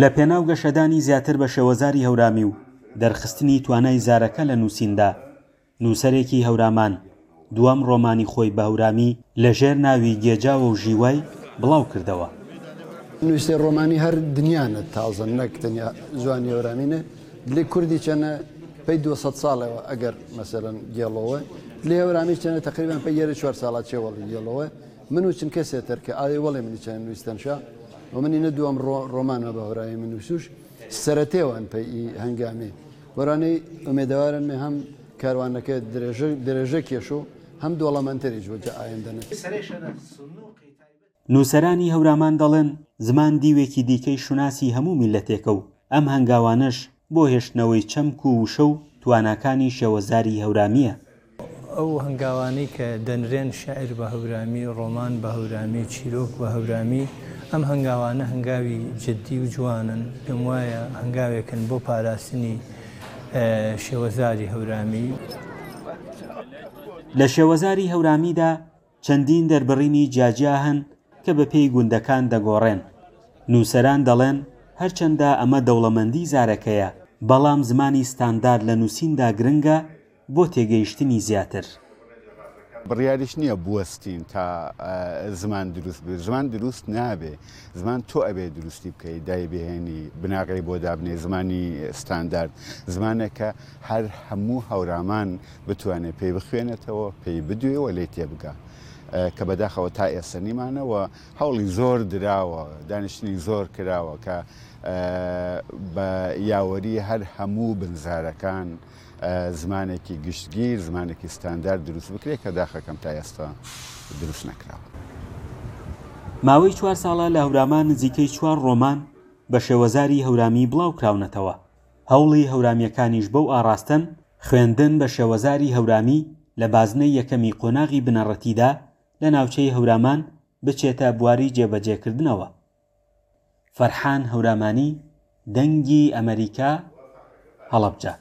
لە پێناو گەشەدانی زیاتر بە شێوەزاری هەورامی و دەرخستنی توانای زارەکە لە نووسیندا نووسەرێکی هەورامان دوام ڕۆمانی خۆی بە هەورامی لەژێر ناوی گێجاوە و ژیوای بڵاو کردەوە نووسێ ڕۆمانی هەر دنیاە تازە نەک دنیا جوانی هەورامینە لێ کوردی چەنە پێی 200 ساڵەوە ئەگەر مەسەرەن گێڵەوە لێ هەورامی چەنە تقریبان پێ یێرە چوار ساڵات چێوەڵی گێڵەوە من و چن کەسێتەر کە ئاێ وەڵێ منی چەند نووسستەنشە و منی نەدوم ڕۆمانە بە هۆرای من وسوش سەرەتێوان پێی هەنگامی وەرانەی ئومێدەوارن مێ هەم کاروانەکە درێژە کێش و هەم دووەڵەمەندەری جوجە ئاەندەنە نووسەرانی هەورامان دەڵێن زمان دیوێکی دیکەی شوناسی هەموو میلەتێکە و ئەم هەنگاوانش بۆ هێشتنەوەی چەمک و وشە و توانەکانی شێوەزاری هەورامیە ئەو هەنگاوانەی کە دەنرێن شاعر بە هەورامی ڕۆمان بە هەورامی چیرۆک بە هەورامی ئەم هەنگاوانە هەنگاوی جددی و جوانن پێم وایە هەنگاوێکن بۆ پاراستنی شێوەزاری هەورامی لە شێوەزاری هەورامیدا چەندین دەربڕینی جاجیا هەن کە بە پێی گوندەکان دەگۆڕێن نووسەران دەڵێن هەرچەندە ئەمە دەوڵەمەندی زارەکەیە بەڵام زمانی ستاندار لە نووسیندا گرنگە بۆ تێگەیشتنی زیاتر بڕیاریش نییە بوەستین تا زمان دروست بێت زمان دروست نابێ زمان تۆ ئەبێ دروستی بکەی دای بهێنی بناغی بۆ دابنێ زمانی ستاندارد زمانێکە هەر هەموو هەورامان بتوانێت پێی بخوێنێتەوە پێی بدوێەوە لێ تێبگە. کە بەداخەوە تا ئێستا نیمانەوە هەوڵی زۆر دراوە دانیشتنی زۆر کراوە کە بە یاوەری هەر هەموو بنزارەکان زمانێکی گشتگیر زمانێکی ستاندار دروست بکرێت کە داخەکەم تا ئێستا دروست نەکراوە. ماوەی چوار ساڵە لە هەورامان نزیکەی چوار ڕۆمان بە شێوەزاری هەورامی بڵاوکراونەتەوە. هەوڵی هەورامیەکانیش بەو ئاراستن خوێندن بە شێوەزاری هەورامی لە بازنەی یەکەمی قۆناغی بنەڕەتیدا لە ناوچەی هەورامان بچێتە بواری جێبەجێکردنەوە فەرحان هەورامانی دەنگی ئەمریکا هەڵەبجە